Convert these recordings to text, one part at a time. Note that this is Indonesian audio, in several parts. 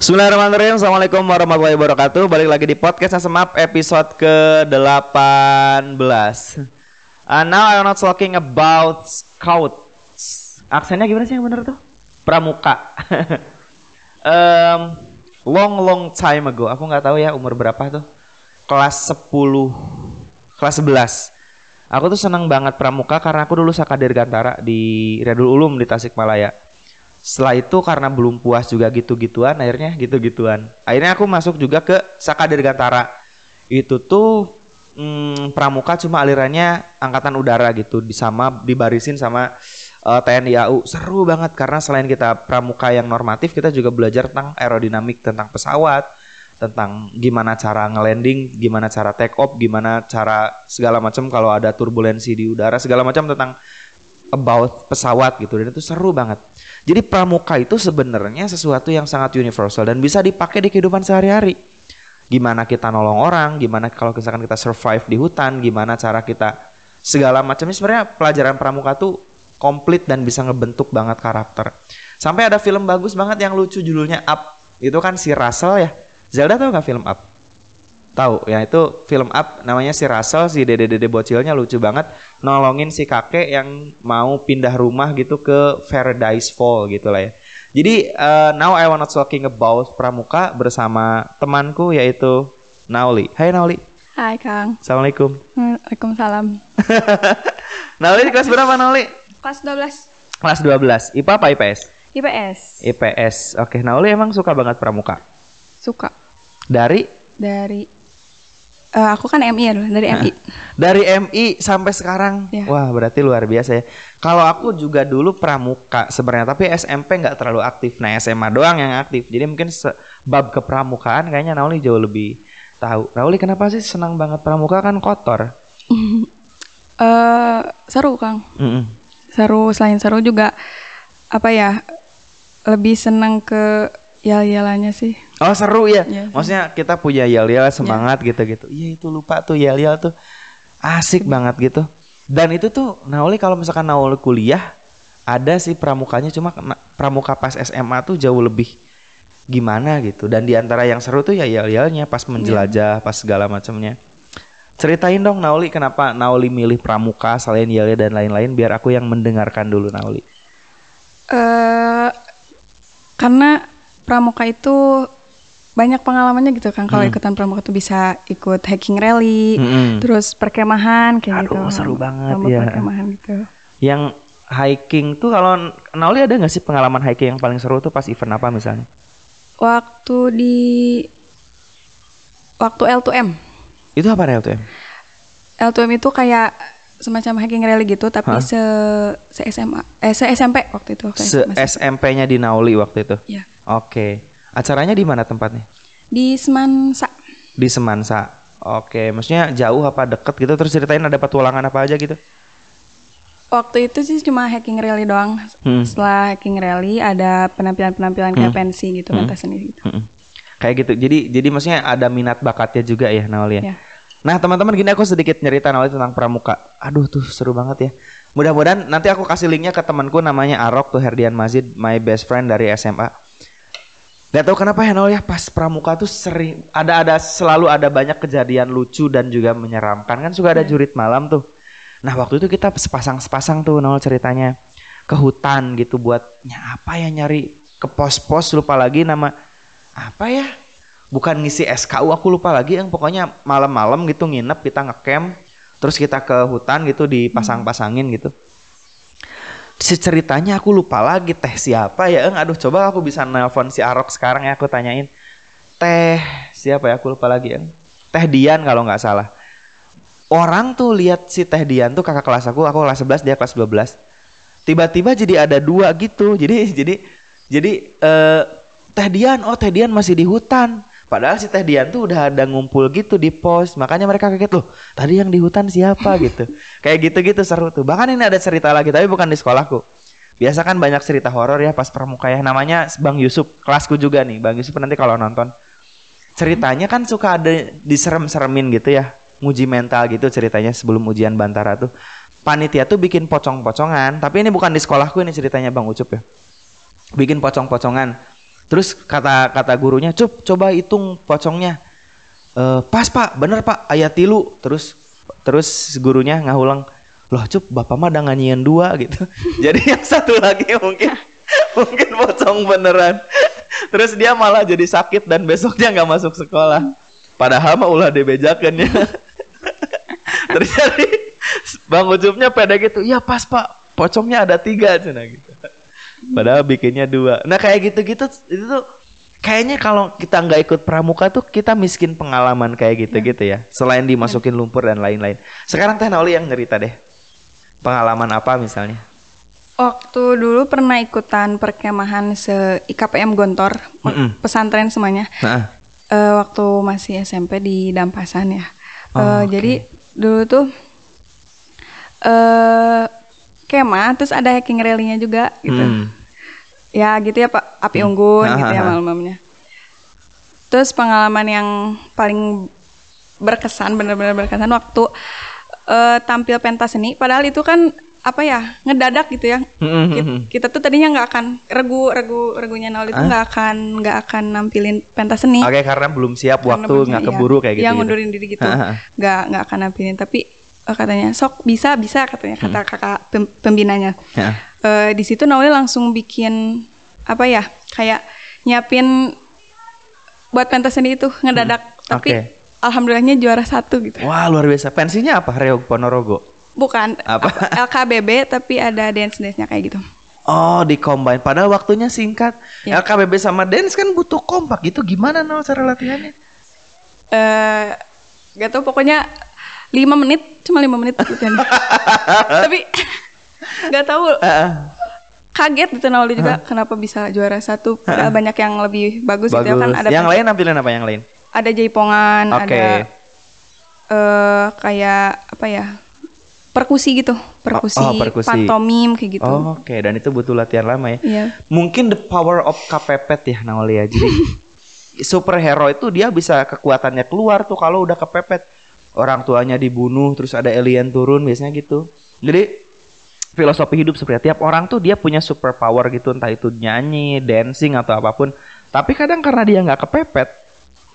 Bismillahirrahmanirrahim. Assalamualaikum warahmatullahi wabarakatuh. Balik lagi di podcast Semap episode ke-18 uh, Now I'm not talking about scouts. Aksennya gimana sih yang bener tuh? Pramuka. Um, Long long time ago. Aku nggak tahu ya umur berapa tuh. Kelas 10 Kelas 11 Aku tuh seneng banget pramuka karena aku dulu Sakadir Gantara di Redul Ulum di Tasikmalaya setelah itu karena belum puas juga gitu-gituan akhirnya gitu-gituan. Akhirnya aku masuk juga ke Saka Dirgantara. Itu tuh hmm, pramuka cuma alirannya angkatan udara gitu sama dibarisin sama uh, TNI AU seru banget karena selain kita pramuka yang normatif kita juga belajar tentang aerodinamik tentang pesawat tentang gimana cara ngelanding, gimana cara take off, gimana cara segala macam kalau ada turbulensi di udara, segala macam tentang about pesawat gitu. Dan itu seru banget. Jadi pramuka itu sebenarnya sesuatu yang sangat universal dan bisa dipakai di kehidupan sehari-hari. Gimana kita nolong orang, gimana kalau misalkan kita survive di hutan, gimana cara kita segala macamnya sebenarnya pelajaran pramuka tuh komplit dan bisa ngebentuk banget karakter. Sampai ada film bagus banget yang lucu judulnya Up. Itu kan si Russell ya. Zelda tau gak film Up? Tahu ya itu film up namanya si Russell si dede dede bocilnya lucu banget nolongin si kakek yang mau pindah rumah gitu ke Paradise Fall gitu lah ya. Jadi uh, now I wanna talking about pramuka bersama temanku yaitu Nauli. Hai Nauli. Hai Kang. Assalamualaikum. Waalaikumsalam. Nauli kelas berapa Nauli? Kelas 12. Kelas 12. IPA apa IPS? IPS. IPS. Oke, Nauli emang suka banget pramuka. Suka. Dari? Dari Uh, aku kan MI ya dari nah, MI. Dari MI sampai sekarang, ya. wah berarti luar biasa ya. Kalau aku juga dulu pramuka sebenarnya, tapi SMP nggak terlalu aktif. Nah SMA doang yang aktif. Jadi mungkin sebab kepramukaan kayaknya Nauli jauh lebih tahu. Nauli kenapa sih senang banget pramuka kan kotor? uh, seru Kang. Mm -mm. Seru selain seru juga apa ya lebih senang ke yel-yelannya sih. Oh seru ya. ya Maksudnya kita punya yel-yel semangat gitu-gitu. Iya itu lupa tuh yel-yel tuh asik hmm. banget gitu. Dan itu tuh Nauli kalau misalkan Nauli kuliah ada sih pramukanya cuma pramuka pas SMA tuh jauh lebih gimana gitu. Dan di antara yang seru tuh ya yel-yelnya pas menjelajah, ya. pas segala macamnya. Ceritain dong Nauli kenapa Nauli milih pramuka selain yel dan lain-lain biar aku yang mendengarkan dulu Nauli. Eh uh, karena pramuka itu banyak pengalamannya gitu kan kalau hmm. ikutan pramuka tuh bisa ikut hiking rally, hmm. terus perkemahan kayak Aduh, gitu. seru banget ya. Perkemahan gitu. Yang hiking tuh kalau Nauli ada nggak sih pengalaman hiking yang paling seru tuh pas event apa misalnya? Waktu di waktu L2M. Itu apa L2M? L2M itu kayak semacam hiking rally gitu tapi Hah? se se SMA eh se SMP waktu itu. Se SMP-nya di Nauli waktu itu. Iya. Oke. Acaranya di mana tempatnya? Di Semansa. Di Semansa. Oke, maksudnya jauh apa deket gitu? Terus ceritain ada petualangan apa aja gitu? Waktu itu sih cuma hiking rally doang. Hmm. Setelah hiking rally ada penampilan-penampilan kayak hmm. pensi gitu, hmm. pentas sendiri gitu. Hmm. Kayak gitu. Jadi jadi maksudnya ada minat bakatnya juga ya Nauli ya. Yeah. Nah teman-teman gini aku sedikit nyerita Nauli tentang pramuka. Aduh tuh seru banget ya. Mudah-mudahan nanti aku kasih linknya ke temanku namanya Arok tuh Herdian Mazid, my best friend dari SMA Gak tau kenapa ya Nol ya pas pramuka tuh sering ada ada selalu ada banyak kejadian lucu dan juga menyeramkan kan suka ada iya. jurit malam tuh. Nah waktu itu kita sepasang-sepasang tuh Nol ceritanya ke hutan gitu buatnya apa ya nyari ke pos-pos lupa lagi nama apa ya bukan ngisi SKU aku lupa lagi yang pokoknya malam-malam gitu nginep kita ngecamp terus kita ke hutan gitu dipasang-pasangin gitu ceritanya aku lupa lagi teh siapa ya? Eng aduh coba aku bisa nelpon si Arok sekarang ya aku tanyain. Teh siapa ya? Aku lupa lagi eng. Teh Dian kalau nggak salah. Orang tuh lihat si teh Dian tuh kakak kelas aku aku kelas 11 dia kelas 12 tiba-tiba jadi ada dua gitu. Jadi jadi jadi uh, teh Dian oh teh Dian masih di hutan Padahal si Teh Dian tuh udah ada ngumpul gitu di pos, makanya mereka kaget loh. Tadi yang di hutan siapa gitu. Kayak gitu-gitu seru tuh. Bahkan ini ada cerita lagi, tapi bukan di sekolahku. Biasa kan banyak cerita horor ya pas pramuka ya. Namanya Bang Yusuf, kelasku juga nih. Bang Yusuf nanti kalau nonton. Ceritanya kan suka ada diserem-seremin gitu ya. Nguji mental gitu ceritanya sebelum ujian Bantara tuh. Panitia tuh bikin pocong-pocongan, tapi ini bukan di sekolahku ini ceritanya Bang Ucup ya. Bikin pocong-pocongan Terus kata kata gurunya, "Cup, coba hitung pocongnya." "Eh, pas, Pak. Bener, Pak. Ayat tilu." Terus terus gurunya ngahulang, "Loh, Cup, Bapak mah udah nganyian dua gitu." Jadi yang satu lagi mungkin mungkin pocong beneran. Terus dia malah jadi sakit dan besoknya nggak masuk sekolah. Padahal mah ulah dibejakan ya. Terjadi Bang Ucupnya pede gitu, ya pas pak, pocongnya ada tiga cina gitu. Padahal bikinnya dua. Nah kayak gitu-gitu itu tuh kayaknya kalau kita nggak ikut pramuka tuh kita miskin pengalaman kayak gitu-gitu ya. Selain dimasukin lumpur dan lain-lain. Sekarang Teh Nauli yang cerita deh. Pengalaman apa misalnya? Waktu dulu pernah ikutan perkemahan se IKPM Gontor, Mm-mm. pesantren semuanya. Nah, Eh, waktu masih SMP di Dampasan ya. Oh, Eh, oke. Jadi dulu tuh eh kemah terus ada hiking rally-nya juga gitu. hmm. Ya gitu ya Pak, api unggun Ah, gitu ya ah, ah. malam-malamnya. Terus pengalaman yang paling berkesan, benar-benar berkesan waktu eh, tampil pentas seni. Padahal itu kan apa ya ngedadak gitu ya. Hmm, hmm, Kita, hmm. kita tuh tadinya nggak akan regu regu regunya Naul itu Ah. nggak akan nggak akan nampilin pentas seni. Oke karena belum siap Karena waktu nggak iya. keburu kayak gitu. Yang gitu. diri gitu. Ah, ah. Nggak nggak akan nampilin tapi eh, katanya sok bisa bisa katanya kata kakak pem- pembinanya. Ya. Eh, di situ Nauli langsung bikin apa ya kayak nyiapin buat pentas seni itu ngedadak tapi Hmm. Oke. alhamdulillahnya juara satu gitu. Wah luar biasa. Pensinya apa? Reog Ponorogo. Bukan Apa? LKBB tapi ada dance dance nya kayak gitu. Oh di combine. Padahal waktunya singkat. Ya. LKBB sama dance kan butuh kompak. Gitu gimana nol cara latihannya? eh gak tau pokoknya lima menit cuma lima menit gitu tapi nggak tahu Heeh. kaget gitu juga kenapa bisa juara satu padahal banyak yang lebih bagus, gitu ya kan ada yang lain nampilin apa yang lain? ada jaipongan Oke. ada eh kayak apa ya perkusi gitu perkusi, Oh, oh, perkusi. pantomim kayak gitu Oh, Oke, dan itu butuh latihan lama ya. Iya. Mungkin the power of kepepet ya Naoli ya. Jadi superhero itu dia bisa kekuatannya keluar tuh kalau udah kepepet. Orang tuanya dibunuh, terus ada alien turun biasanya gitu. Jadi filosofi hidup seperti tiap orang tuh dia punya superpower gitu, entah itu nyanyi, dancing atau apa pun. Tapi kadang karena dia nggak kepepet,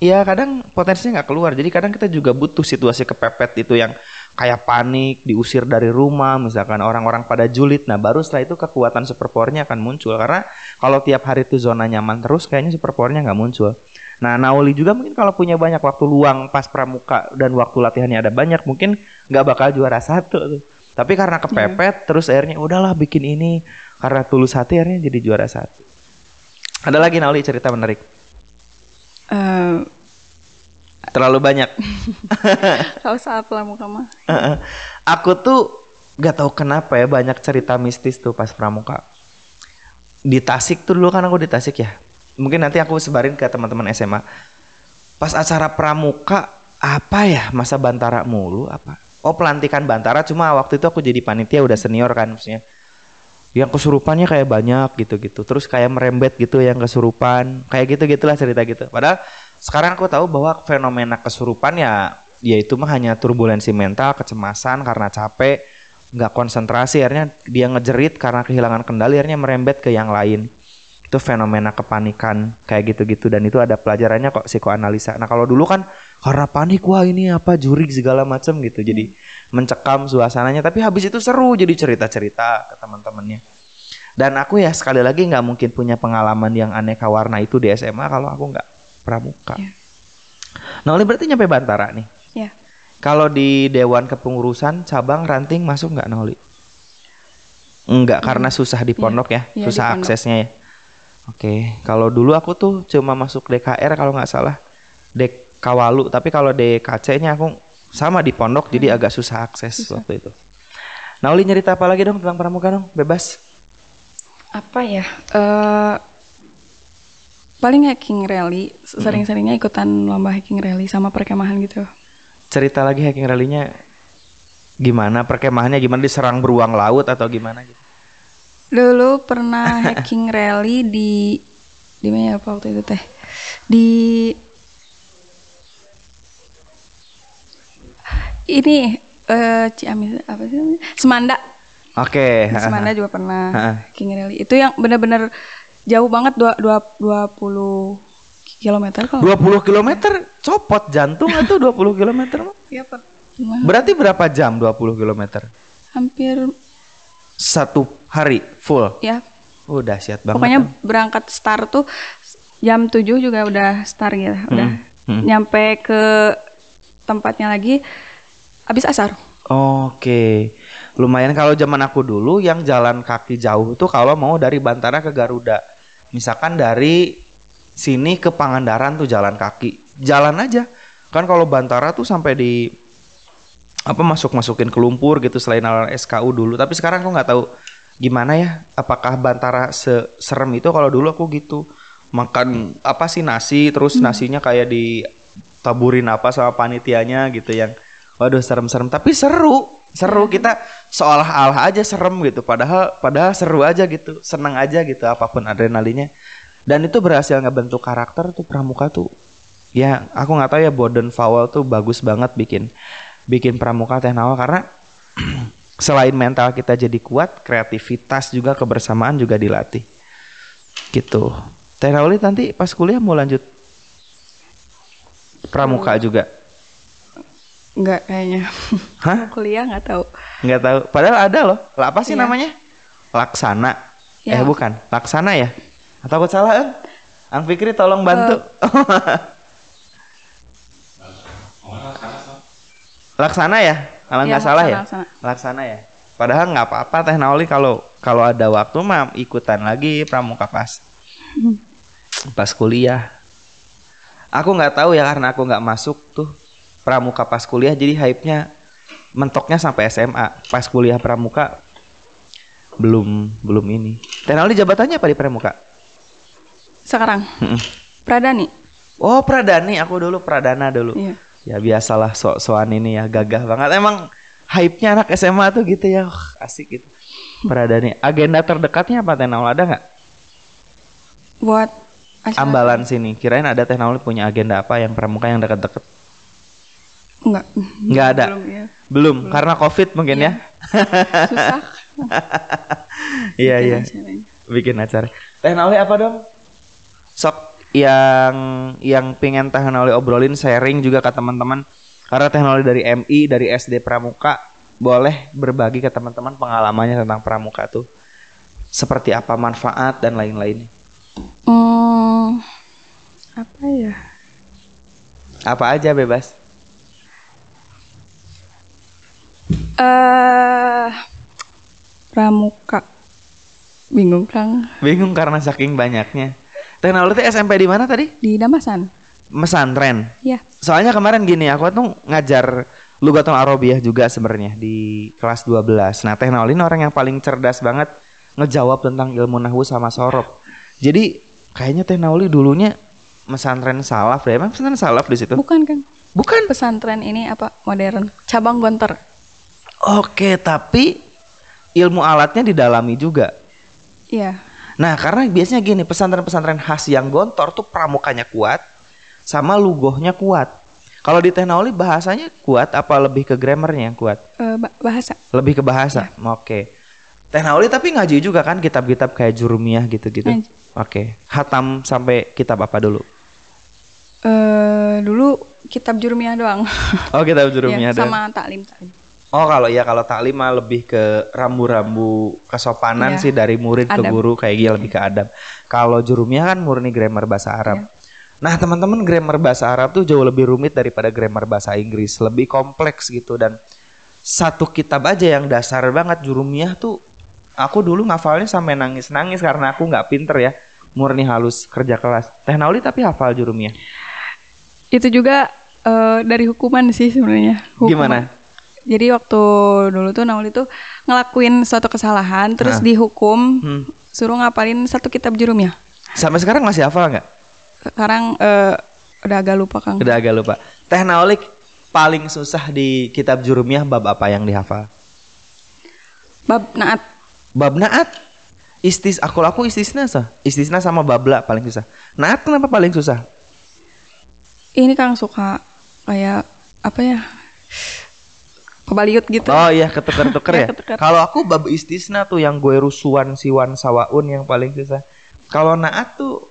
ya kadang potensinya nggak keluar. Jadi kadang kita juga butuh situasi kepepet itu yang kayak panik, diusir dari rumah, misalkan orang-orang pada julid. Nah baru setelah itu kekuatan superpowernya akan muncul. Karena kalau tiap hari itu zona nyaman terus, kayaknya superpowernya nggak muncul. Nah Naoli juga mungkin kalau punya banyak waktu luang pas pramuka dan waktu latihannya ada banyak, mungkin nggak bakal juara satu. Tapi karena kepepet, terus akhirnya udahlah bikin ini karena tulus hati akhirnya jadi juara satu. Ada lagi Naoli cerita menarik. Eh, Terlalu banyak. kalau saat pramuka mah. Aku tuh gak tahu kenapa ya banyak cerita mistis tuh pas pramuka. Di Tasik tuh dulu kan aku di Tasik ya. Mungkin nanti aku sebarin ke teman-teman SMA. Pas acara pramuka apa ya masa bantara mulu apa? Oh pelantikan bantara cuma waktu itu aku jadi panitia udah senior kan maksudnya. Yang kesurupannya kayak banyak gitu-gitu. Terus kayak merembet gitu yang kesurupan. Kayak gitu-gitulah cerita gitu. Padahal sekarang aku tahu bahwa fenomena kesurupan ya ya itu mah hanya turbulensi mental, kecemasan karena capek, nggak konsentrasi akhirnya dia ngejerit karena kehilangan kendali akhirnya merembet ke yang lain. Itu fenomena kepanikan kayak gitu-gitu dan itu ada pelajarannya kok psikoanalisa. Nah, kalau dulu kan karena panik wah ini apa jurik segala macam gitu. Jadi mencekam suasananya tapi habis itu seru jadi cerita-cerita ke teman-temannya. Dan aku ya sekali lagi nggak mungkin punya pengalaman yang aneka warna itu di SMA kalau aku nggak pramuka. Iya. Nah, oleh berarti nyampe Bantara nih. ya Kalau di Dewan Kepengurusan cabang ranting masuk nggak Noli? Enggak, karena susah di pondok ya, Iya, di susah pondok. aksesnya ya. Oke, kalau dulu aku tuh cuma masuk DKR kalau nggak salah, Dek Kawalu, tapi kalau DKC-nya aku sama di pondok, jadi Hmm. agak susah akses waktu itu. Nauli nyerita apa lagi dong tentang pramuka dong, bebas. apa ya eh paling hiking rally sering-seringnya ikutan lomba hiking rally sama perkemahan gitu Cerita lagi hiking rally-nya gimana, perkemahannya gimana diserang beruang laut atau gimana gitu. Dulu pernah hiking rally di di mana ya apa waktu itu teh di ini eh Ciamis apa sih namanya? Semanda Oke, Di Semanda juga pernah Ha-ha. hiking rally itu yang benar-benar jauh banget dua dua dua puluh kilometer kalau 20 km copot jantung itu 20 km mah. Iya pak. Berarti berapa jam 20 km? Hampir Satu hari full. ya. Oh, dahsyat banget. Pokoknya kan. berangkat start tuh jam 7 juga udah start gitu. Udah hmm. nyampe ke tempatnya lagi habis asar. Oke. Lumayan kalau zaman aku dulu yang jalan kaki jauh tuh kalau mau dari Bantara ke Garuda. Misalkan dari sini ke Pangandaran tuh jalan kaki. Jalan aja. Kan kalau Bantara tuh sampai di apa masuk-masukin ke lumpur gitu selain alat SKU dulu. Tapi sekarang aku nggak tahu gimana ya. Apakah Bantara serem itu kalau dulu aku gitu. Makan apa sih nasi terus nasinya kayak ditaburin apa sama panitianya gitu yang waduh serem-serem tapi seru. Seru kita seolah-olah aja serem gitu padahal padahal seru aja gitu, senang aja gitu apa pun adrenalinnya. Dan itu berhasil ngebentuk karakter tuh pramuka tuh. Ya, aku nggak tahu ya Borden Fowler tuh bagus banget bikin bikin pramuka teh nawal karena selain mental kita jadi kuat, kreativitas juga kebersamaan juga dilatih. Gitu. Teh Nauli nanti pas kuliah mau lanjut pramuka juga. Enggak kayaknya. Hah? Kuliah nggak tahu. Nggak tahu. Padahal ada loh. Lah apa sih Iya. namanya? Laksana. Ya. Eh bukan, Laksana ya? Atau aku salah, Ang? Ang Fikri tolong bantu. Laksana ya? Kalau Iya, nggak salah ya? Laksana, Laksana ya. Padahal nggak apa-apa Teh Nauli kalau kalau ada waktu mah ikutan lagi pramuka pas pas kuliah. Aku nggak tahu ya karena aku nggak masuk tuh pramuka pas kuliah jadi hype-nya mentoknya sampai SMA. Pas kuliah pramuka belum belum ini. Teh Nauli jabatannya apa di pramuka? Sekarang. Pradani. Oh Pradani, aku dulu Pradana dulu. Iya. Ya biasalah sok-sokan ini ya gagah banget. Emang hype-nya anak SMA tuh gitu ya, Wah, asik gitu. Pradani. Agenda terdekatnya apa Teh ada nggak? Buat acara- Ambalan sini. Kirain ada Teh punya agenda apa yang pramuka yang deket-deket? Enggak. Nggak ada. Belum ya. Belum, karena Covid mungkin ya. Susah. Iya iya. Bikin acara. Teh apa dong? Sok yang yang pengen Nauli obrolin sharing juga ke teman-teman. Karena Nauli dari MI, dari SD Pramuka boleh berbagi ke teman-teman pengalamannya tentang pramuka tuh. Seperti apa manfaat dan lain-lain. Hmm, apa ya? Apa aja bebas. Eh, pramuka. Bingung Kang. Bingung karena saking banyaknya. Tuh SMP di mana tadi? Di Damasan. Mesantren. Iya. Soalnya kemarin gini, aku tuh ngajar Lugatul Arabiah juga sebenarnya di kelas 12. Nah, Teh Nauli ini orang yang paling cerdas banget ngejawab tentang ilmu nahwu sama sorob. Jadi kayaknya Teh Nauli dulunya mesantren salaf deh. Emang pesantren salaf di situ? Bukan Kang. Bukan. Pesantren ini apa modern? Cabang Gontor. Oke, tapi ilmu alatnya didalami juga. Iya. Nah, karena biasanya gini, pesantren-pesantren khas yang gontor tuh pramukanya kuat sama lugohnya kuat. Kalau di Nauli bahasanya kuat apa lebih ke grammarnya yang kuat? Eh, ba- bahasa. Lebih ke bahasa. Oke. Teh Nauli tapi ngaji juga kan kitab-kitab kayak Jurumiyah gitu-gitu. Oke. Hatam sampai kitab apa dulu? Eh, dulu kitab Jurumiyah doang. Oh, kitab Iya, Jurumiyah doang. sama taklim taklim. Oh, kalau ya kalau taklim mah lebih ke rambu-rambu kesopanan Iya. sih dari murid ke Adab. guru kayak gitu lebih ke adab. Kalau Jurumiyah kan murni grammar bahasa Arab. Iya. Nah, teman-teman grammar bahasa Arab tuh jauh lebih rumit daripada grammar bahasa Inggris, lebih kompleks gitu dan satu kitab aja yang dasar banget Jurumiyah tuh aku dulu ngafalnya sampai nangis-nangis karena aku nggak pinter ya. Murni halus kerja kelas. Teh Nauli tapi hafal Jurumiyah. Itu juga eh, dari hukuman sih sebenarnya. Gimana? Jadi waktu dulu tuh Nauli tuh ngelakuin suatu kesalahan, terus Hah. dihukum, Hmm. suruh ngapalin satu kitab Jurumiyah. Sampai sekarang masih hafal nggak? Sekarang eh, udah agak lupa Kang. Udah agak lupa. Teh Naolik paling susah di kitab Jurumiyah bab apa yang dihafal? Bab naat. Bab Naat. Istis aku aku istisna sah. Istisna sama babla paling susah. Naat kenapa paling susah? Ini Kang suka kayak apa ya? Kebaliut gitu. Oh iya ketuker-tuker Iya, ya. ketuker. Kalau aku bab istisna tuh yang gue rusuan siwan sawaun yang paling susah. Kalau naat tuh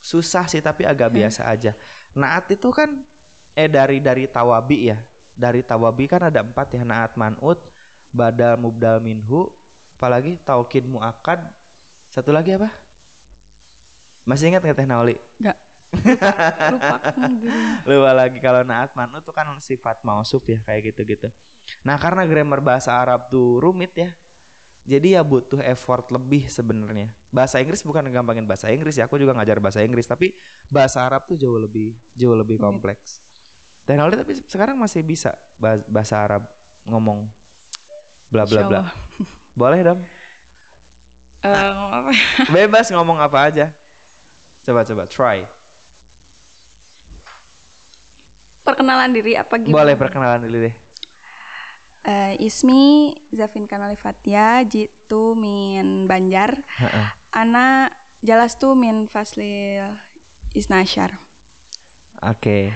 susah sih tapi agak biasa aja. Naat itu kan eh dari dari tawabi ya. Dari tawabi kan ada empat ya naat manut, badal mubdal minhu, apalagi taukid muakad. Satu lagi apa? Masih ingat nggak Teh Nauli? Enggak. Lupa. Lupa. Lupa lagi kalau naat manut tuh kan sifat mausuf ya kayak gitu-gitu. Nah karena grammar bahasa Arab tuh rumit ya. Jadi ya butuh effort lebih sebenarnya. Bahasa Inggris bukan gampangin bahasa Inggris ya. Aku juga ngajar bahasa Inggris tapi bahasa Arab tuh jauh lebih jauh lebih kompleks. Teknologi tapi sekarang masih bisa bahasa, Arab ngomong bla bla bla. Boleh dong. Eh, ya? Bebas ngomong apa aja. Coba coba try. Perkenalan diri apa gimana? Boleh perkenalan dulu deh. Eh, ismi Zafin Kanali Fatia, jitu min Banjar. Heeh. Ana jelas tuh min Faslil Isnasyar. Oke.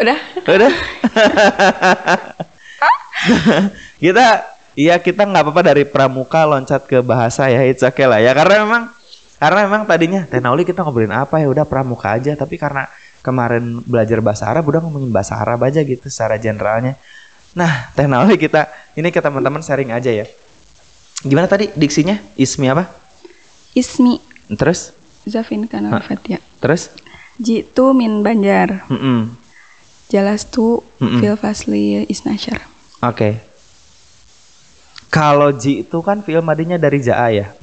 Udah? Udah. kita iya kita nggak apa-apa dari pramuka loncat ke bahasa ya it's okay lah ya karena memang karena memang tadinya Tenauli kita ngobrolin apa ya udah pramuka aja tapi karena kemarin belajar bahasa Arab udah ngomongin bahasa Arab aja gitu secara generalnya. Nah, Tenauli kita ini ke teman-teman sharing aja ya. Gimana tadi diksinya? Ismi apa? Ismi Terus? Zafin Kanali Fatia. Terus? Jitu min Banjar. Mm-mm. Jelas tuh Mm-mm. fil Fasli Isnasyar. Oke. Kalau ji itu kan film madinya dari jaa ya.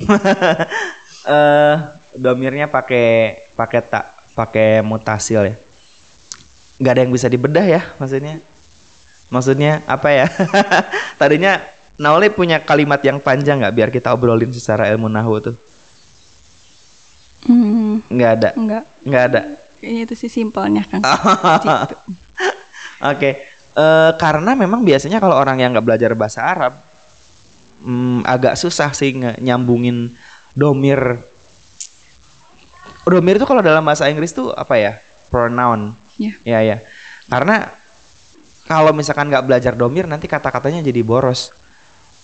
Eh domirnya pakai pakai tak pakai mutasil ya. Gak ada yang bisa dibedah ya maksudnya. Maksudnya apa ya? Tadinya Nauli punya kalimat yang panjang nggak biar kita obrolin secara ilmu nahu tuh? Hmm, Nggak ada. enggak. Nggak ada. Ini itu sih simpelnya Kang. Jitu. Oke, Eh, karena memang biasanya kalau orang yang nggak belajar bahasa Arab hmm, agak susah sih nyambungin domir. Domir itu kalau dalam bahasa Inggris tuh apa ya? Pronoun. Ya. Ya ya. Karena kalau misalkan nggak belajar domir nanti kata-katanya jadi boros.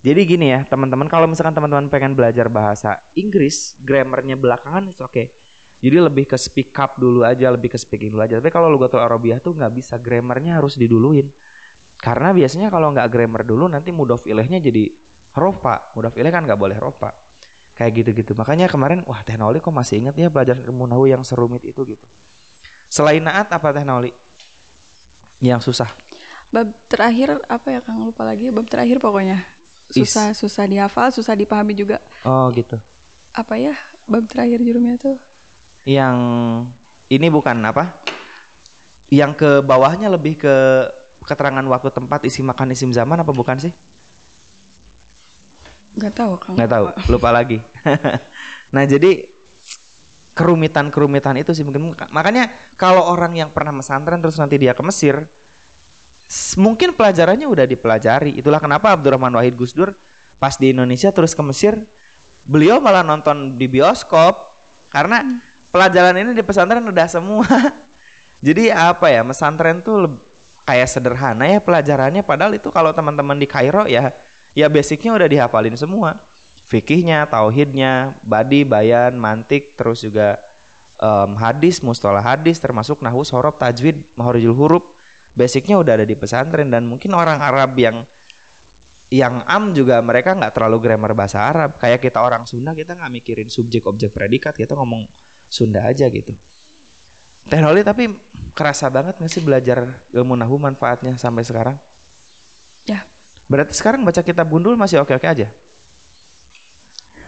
Jadi gini ya teman-teman kalau misalkan teman-teman pengen belajar bahasa Inggris, grammarnya belakangan itu oke. Jadi lebih ke speak up dulu aja, lebih ke speaking dulu aja. Tapi kalau Lugatul Arabiyah tuh nggak bisa, grammarnya harus diduluin. Karena biasanya kalau nggak grammar dulu nanti mudhof ilaihnya jadi rofa. Mudhof ilaih kan nggak boleh rofa. Kayak gitu-gitu. Makanya kemarin wah teknologi kok masih inget ya belajar ilmu nahu yang serumit itu gitu. Selain naat apa teknologi? Yang susah. Bab terakhir apa ya Kang lupa lagi bab terakhir pokoknya. Is. Susah susah dihafal, susah dipahami juga. Oh gitu. Apa ya bab terakhir jurumnya tuh? Yang ini bukan apa? Yang ke bawahnya lebih ke keterangan waktu tempat isi makan isim zaman apa bukan sih? Nggak tahu Kang. nggak tahu. Lupa lagi. Nah jadi kerumitan kerumitan itu sih mungkin. Makanya kalau orang yang pernah mesantren terus nanti dia ke Mesir mungkin pelajarannya udah dipelajari. Itulah kenapa Abdurrahman Wahid Gusdur pas di Indonesia terus ke Mesir beliau malah nonton di bioskop. Karena pelajaran ini di pesantren udah semua. Jadi apa ya mesantren tuh kayak sederhana ya pelajarannya. Padahal itu kalau teman-teman di Kairo ya ya basicnya udah dihafalin semua. Fikihnya tauhidnya badi bayan mantik terus juga em, hadis mustalah hadis termasuk nahwu sorob tajwid mahorijul huruf. Basicnya udah ada di pesantren dan mungkin orang Arab yang yang am juga mereka nggak terlalu grammar bahasa Arab. Kayak kita orang Sunda kita nggak mikirin subjek objek predikat kita ngomong Sunda aja gitu. Teknologi tapi kerasa banget nggak sih belajar ilmu nahu manfaatnya sampai sekarang Berarti sekarang baca kitab gundul masih oke-oke aja?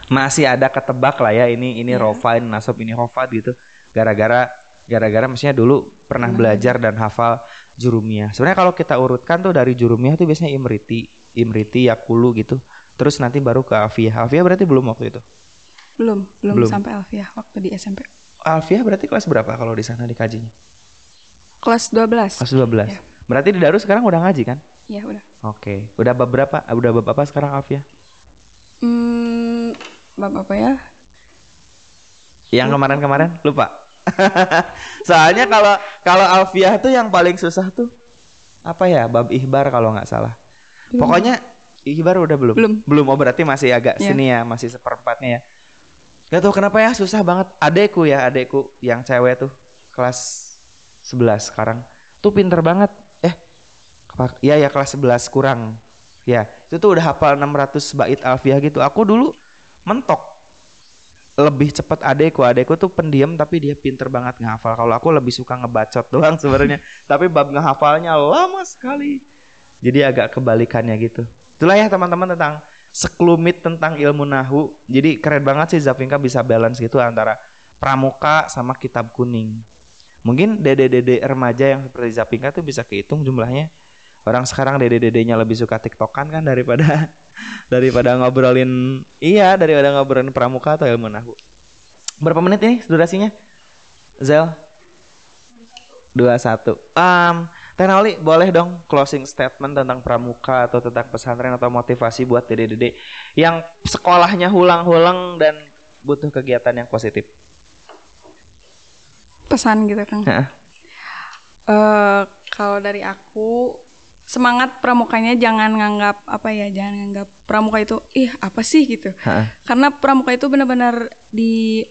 Masih ada ketebak lah ya ini ini Iya. rofa, ini nasab, ini hofat gitu. Gara-gara gara-gara maksudnya dulu pernah belajar dan hafal jurumiyah. Sebenarnya kalau kita urutkan tuh dari jurumiyah tuh biasanya imriti, imriti, yakulu gitu. Terus nanti baru ke alfiyah. Alfiyah berarti belum waktu itu. belum, belum, Belum. sampai alfiah waktu di SMP. Alfiyah berarti kelas berapa kalau di sana dikajinya? Kelas 12. Kelas 12. Iya. Berarti di Darus sekarang udah ngaji kan? Iya, udah. Oke. Udah bab berapa? Udah bab apa sekarang Alfiyah? Hmm, bab apa ya? Yang kemarin-kemarin lupa. Soalnya kalau kalau Alfiah tuh yang paling susah tuh apa ya? Bab ihbar kalau nggak salah. Pokoknya ihbar udah belum? Belum. Belum. Oh berarti masih agak Iya. sini ya, masih seperempatnya ya. Gak tau kenapa ya susah banget. Adekku ya, adekku yang cewek tuh kelas 11 sekarang tuh pinter banget. Apa- ya ya kelas 11 kurang. Ya, itu tuh udah hafal 600 bait alfiah gitu. Aku dulu mentok lebih cepat adekku. Adekku tuh pendiam tapi dia pinter banget ngehafal. Kalau aku lebih suka ngebacot doang sebenarnya. tapi bab ngehafalnya lama sekali. Jadi agak kebalikannya gitu. Itulah ya teman-teman tentang sekelumit tentang ilmu nahu. Jadi keren banget sih Zafinka bisa balance gitu antara pramuka sama kitab kuning. Mungkin dede-dede remaja yang seperti Zafinka tuh bisa kehitung jumlahnya. Orang sekarang dede-dedenya lebih suka tiktokan kan daripada daripada ngobrolin iya daripada ngobrolin pramuka atau ilmu nahu. Berapa menit ini durasinya? Zel? 21. Um, Teh Nauli, boleh dong closing statement tentang pramuka atau tentang pesantren atau motivasi buat dede-dede yang sekolahnya hulang-hulang dan butuh kegiatan yang positif. Pesan gitu. Heeh. Eh, kalau dari aku semangat pramukanya jangan nganggap apa ya jangan nganggap pramuka itu ih apa sih? gitu. Heeh. karena pramuka itu benar-benar di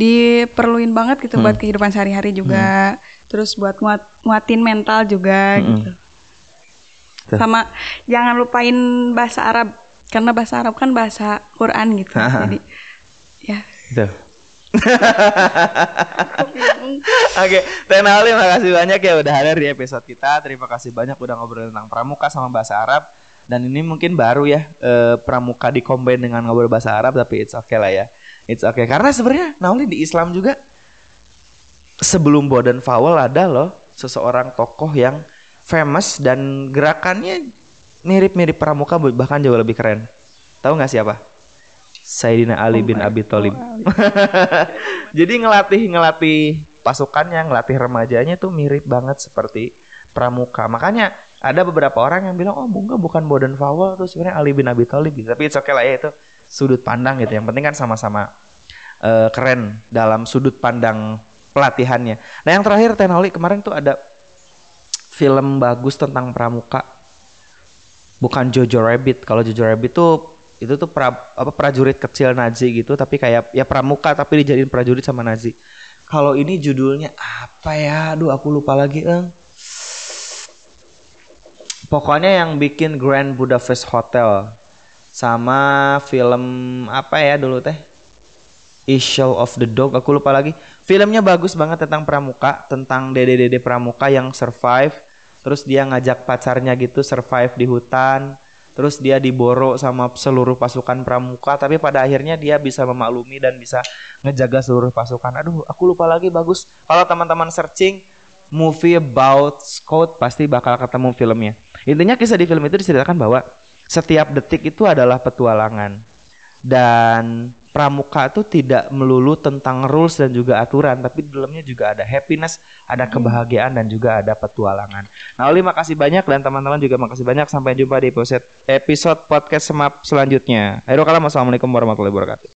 diperluin banget gitu buat kehidupan sehari-hari juga. Terus buat nguat, nguatin mental juga gitu. Tuh. sama jangan lupain bahasa Arab karena bahasa Arab kan bahasa Quran gitu. Jadi ya. Tuh. Oke, Teh Nauli makasih banyak ya udah hadir di episode kita. Terima kasih banyak udah ngobrol tentang pramuka sama bahasa Arab. Dan ini mungkin baru ya eh, pramuka dikombin dengan ngobrol bahasa Arab tapi it's okay lah ya. It's okay karena sebenarnya Nauli di Islam juga sebelum Boden Fowle ada loh seseorang tokoh yang famous dan gerakannya mirip-mirip pramuka bahkan jauh lebih keren. Tahu nggak siapa? Sayyidina Ali bin Abi Thalib. Jadi ngelatih ngelatih pasukannya, ngelatih remajanya tuh mirip banget seperti pramuka. Makanya ada beberapa orang yang bilang, oh bunga bukan Boden Fowle tuh sebenarnya Ali bin Abi Thalib. gitu. Tapi it's okay lah ya itu sudut pandang gitu. Yang penting kan sama-sama eh, keren dalam sudut pandang pelatihannya. Nah yang terakhir Tenoli kemarin tuh ada film bagus tentang pramuka. Bukan Jojo Rabbit. Kalau Jojo Rabbit tuh itu tuh pra, apa prajurit kecil Nazi gitu tapi kayak ya pramuka tapi dijadiin prajurit sama Nazi. Kalau ini judulnya apa ya? Aduh aku lupa lagi, Eng. Pokoknya yang bikin Grand Budapest Hotel sama film apa ya dulu teh? Issue of the Dog, aku lupa lagi. Filmnya bagus banget tentang pramuka, tentang dede-dede pramuka yang survive. Terus dia ngajak pacarnya gitu survive di hutan. Terus dia diboro sama seluruh pasukan pramuka, tapi pada akhirnya dia bisa memaklumi dan bisa ngejaga seluruh pasukan. Aduh, aku lupa lagi bagus. Kalau teman-teman searching movie about Scout pasti bakal ketemu filmnya. Intinya kisah di film itu diceritakan bahwa setiap detik itu adalah petualangan. Dan pramuka itu tidak melulu tentang rules dan juga aturan, tapi di dalamnya juga ada happiness, ada kebahagiaan dan juga ada petualangan. Nah, Oli makasih banyak dan teman-teman juga makasih banyak. Sampai jumpa di episode episode podcast semap selanjutnya. Ayo, assalamualaikum warahmatullahi wabarakatuh.